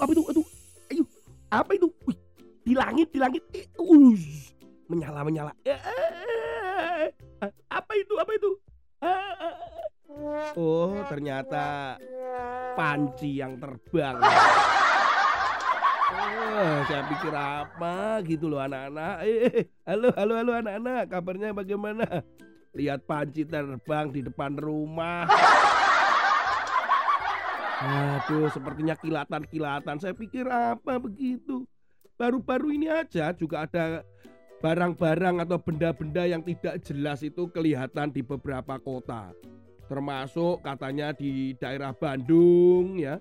aduh apa itu? Aduh ayo. Apa itu? Wih, di langit di langit. Eh, uh, menyala menyala. Eh, apa itu? Apa itu? Eh, eh, oh ternyata panci yang terbang. Oh, saya pikir apa gitu loh anak-anak. Eh, halo, halo, halo anak-anak. Kabarnya bagaimana? Lihat panci terbang di depan rumah. Aduh, sepertinya kilatan-kilatan. Saya pikir apa begitu. Baru-baru ini aja juga ada barang-barang atau benda-benda yang tidak jelas itu kelihatan di beberapa kota. Termasuk katanya di daerah Bandung ya.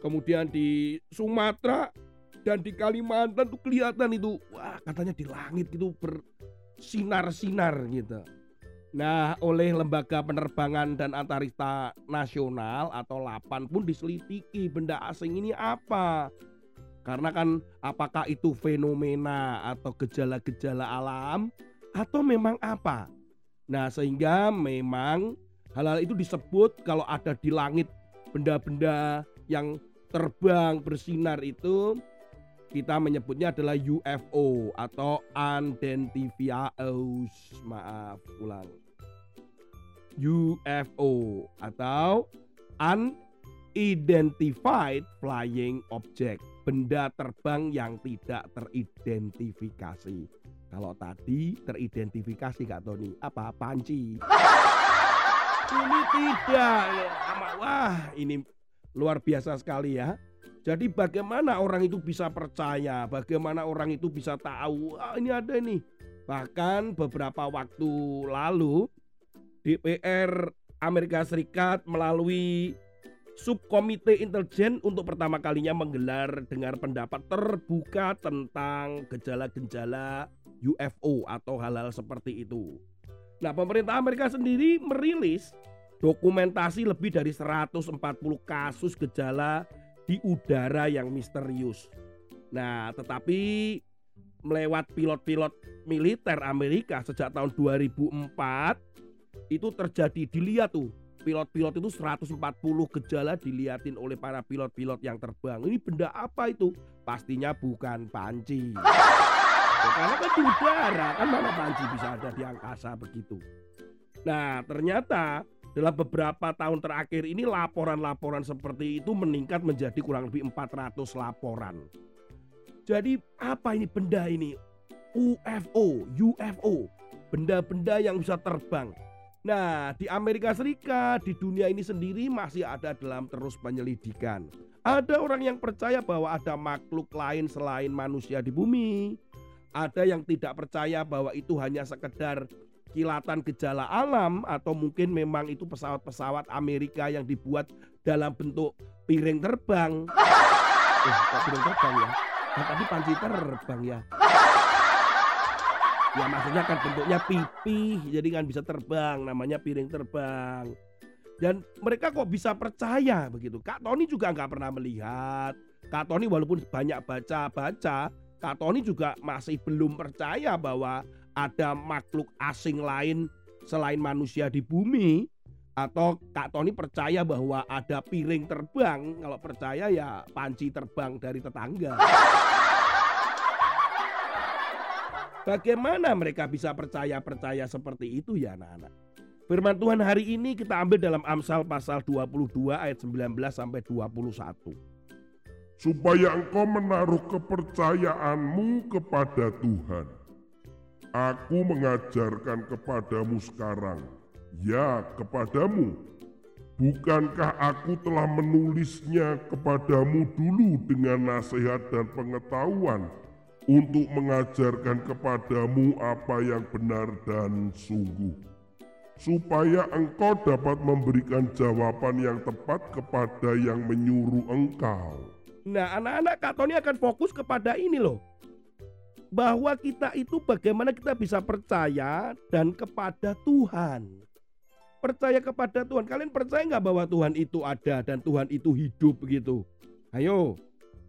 Kemudian di Sumatera dan di Kalimantan tuh kelihatan itu wah katanya di langit itu bersinar-sinar gitu. Nah, oleh Lembaga Penerbangan dan Antariksa Nasional atau LAPAN pun diselidiki benda asing ini apa. Karena kan apakah itu fenomena atau gejala-gejala alam atau memang apa. Nah, sehingga memang hal-hal itu disebut kalau ada di langit benda-benda yang terbang bersinar itu kita menyebutnya adalah UFO atau unidentified maaf ulang UFO atau unidentified flying object benda terbang yang tidak teridentifikasi. Kalau tadi teridentifikasi Kak Tony. Apa? Panci. Ini tidak wah ini luar biasa sekali ya. Jadi bagaimana orang itu bisa percaya, bagaimana orang itu bisa tahu, ah, ini ada nih. Bahkan beberapa waktu lalu DPR Amerika Serikat melalui subkomite intelijen untuk pertama kalinya menggelar dengar pendapat terbuka tentang gejala-gejala UFO atau hal-hal seperti itu. Nah, pemerintah Amerika sendiri merilis dokumentasi lebih dari 140 kasus gejala di udara yang misterius. Nah, tetapi melewat pilot-pilot militer Amerika sejak tahun 2004 itu terjadi dilihat tuh pilot-pilot itu 140 gejala dilihatin oleh para pilot-pilot yang terbang. Ini benda apa itu? Pastinya bukan panci. Ya, karena kan di udara, kan mana panci bisa ada di angkasa begitu. Nah, ternyata dalam beberapa tahun terakhir ini laporan-laporan seperti itu meningkat menjadi kurang lebih 400 laporan. Jadi apa ini benda ini? UFO, UFO, benda-benda yang bisa terbang. Nah, di Amerika Serikat, di dunia ini sendiri masih ada dalam terus penyelidikan. Ada orang yang percaya bahwa ada makhluk lain selain manusia di bumi. Ada yang tidak percaya bahwa itu hanya sekedar kilatan gejala alam atau mungkin memang itu pesawat-pesawat Amerika yang dibuat dalam bentuk piring terbang. Eh, kok piring terbang ya? Nah, tadi panci terbang ya. Ya maksudnya kan bentuknya pipih, jadi kan bisa terbang, namanya piring terbang. Dan mereka kok bisa percaya begitu? Kak Tony juga nggak pernah melihat. Kak Tony walaupun banyak baca-baca, Kak Tony juga masih belum percaya bahwa ada makhluk asing lain selain manusia di bumi atau Kak Tony percaya bahwa ada piring terbang kalau percaya ya panci terbang dari tetangga Bagaimana mereka bisa percaya-percaya seperti itu ya anak-anak? Firman Tuhan hari ini kita ambil dalam Amsal pasal 22 ayat 19 sampai 21 supaya engkau menaruh kepercayaanmu kepada Tuhan. Aku mengajarkan kepadamu sekarang, ya kepadamu. Bukankah aku telah menulisnya kepadamu dulu dengan nasihat dan pengetahuan untuk mengajarkan kepadamu apa yang benar dan sungguh, supaya engkau dapat memberikan jawaban yang tepat kepada yang menyuruh engkau. Nah, anak-anak Kak Tony akan fokus kepada ini loh bahwa kita itu bagaimana kita bisa percaya dan kepada Tuhan. Percaya kepada Tuhan. Kalian percaya nggak bahwa Tuhan itu ada dan Tuhan itu hidup begitu? Ayo,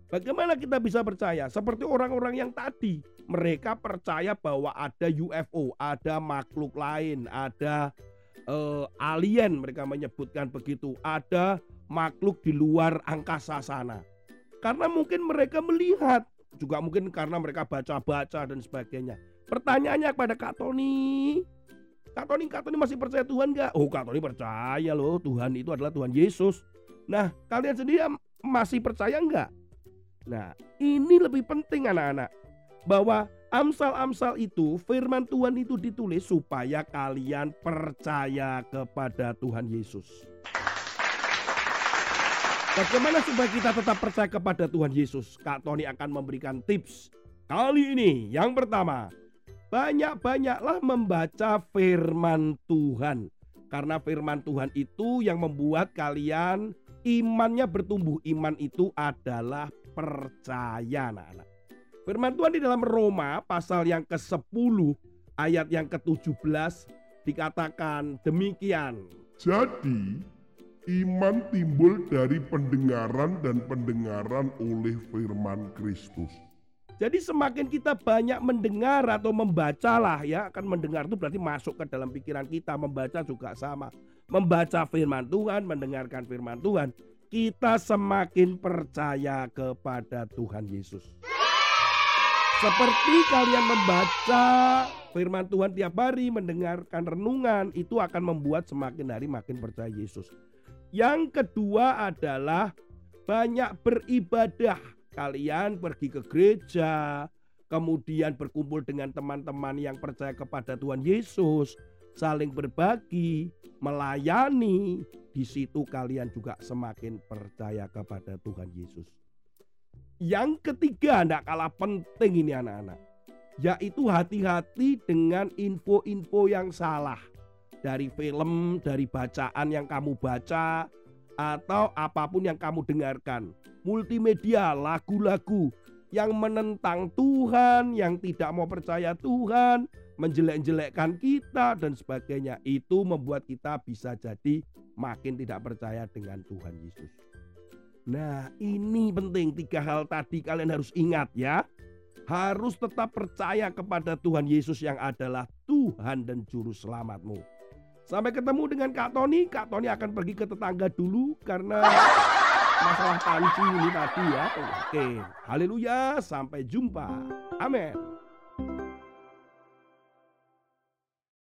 bagaimana kita bisa percaya? Seperti orang-orang yang tadi, mereka percaya bahwa ada UFO, ada makhluk lain, ada uh, alien, mereka menyebutkan begitu, ada makhluk di luar angkasa sana. Karena mungkin mereka melihat juga mungkin karena mereka baca-baca dan sebagainya. Pertanyaannya kepada Kak Tony, Kak Tony, Kak Tony masih percaya Tuhan nggak? Oh Kak Tony percaya loh Tuhan itu adalah Tuhan Yesus. Nah kalian sendiri masih percaya nggak? Nah ini lebih penting anak-anak bahwa Amsal-amsal itu, firman Tuhan itu ditulis supaya kalian percaya kepada Tuhan Yesus. Bagaimana supaya kita tetap percaya kepada Tuhan Yesus? Kak Tony akan memberikan tips. Kali ini yang pertama, banyak-banyaklah membaca firman Tuhan. Karena firman Tuhan itu yang membuat kalian imannya bertumbuh. Iman itu adalah percaya anak-anak. Firman Tuhan di dalam Roma pasal yang ke-10 ayat yang ke-17 dikatakan demikian. Jadi iman timbul dari pendengaran dan pendengaran oleh firman Kristus. Jadi semakin kita banyak mendengar atau membacalah ya, akan mendengar itu berarti masuk ke dalam pikiran kita, membaca juga sama. Membaca firman Tuhan, mendengarkan firman Tuhan, kita semakin percaya kepada Tuhan Yesus. Seperti kalian membaca firman Tuhan tiap hari, mendengarkan renungan, itu akan membuat semakin hari makin percaya Yesus. Yang kedua adalah banyak beribadah. Kalian pergi ke gereja, kemudian berkumpul dengan teman-teman yang percaya kepada Tuhan Yesus, saling berbagi, melayani. Di situ kalian juga semakin percaya kepada Tuhan Yesus. Yang ketiga, tidak kalah penting ini anak-anak, yaitu hati-hati dengan info-info yang salah dari film, dari bacaan yang kamu baca, atau apa pun yang kamu dengarkan. Multimedia, lagu-lagu yang menentang Tuhan, yang tidak mau percaya Tuhan, menjelek-jelekkan kita dan sebagainya. Itu membuat kita bisa jadi makin tidak percaya dengan Tuhan Yesus. Nah, ini penting tiga hal tadi kalian harus ingat ya. Harus tetap percaya kepada Tuhan Yesus yang adalah Tuhan dan juru selamatmu. Sampai ketemu dengan Kak Tony. Kak Tony akan pergi ke tetangga dulu karena masalah panci ini tadi ya. Oke, haleluya, sampai jumpa. Amin.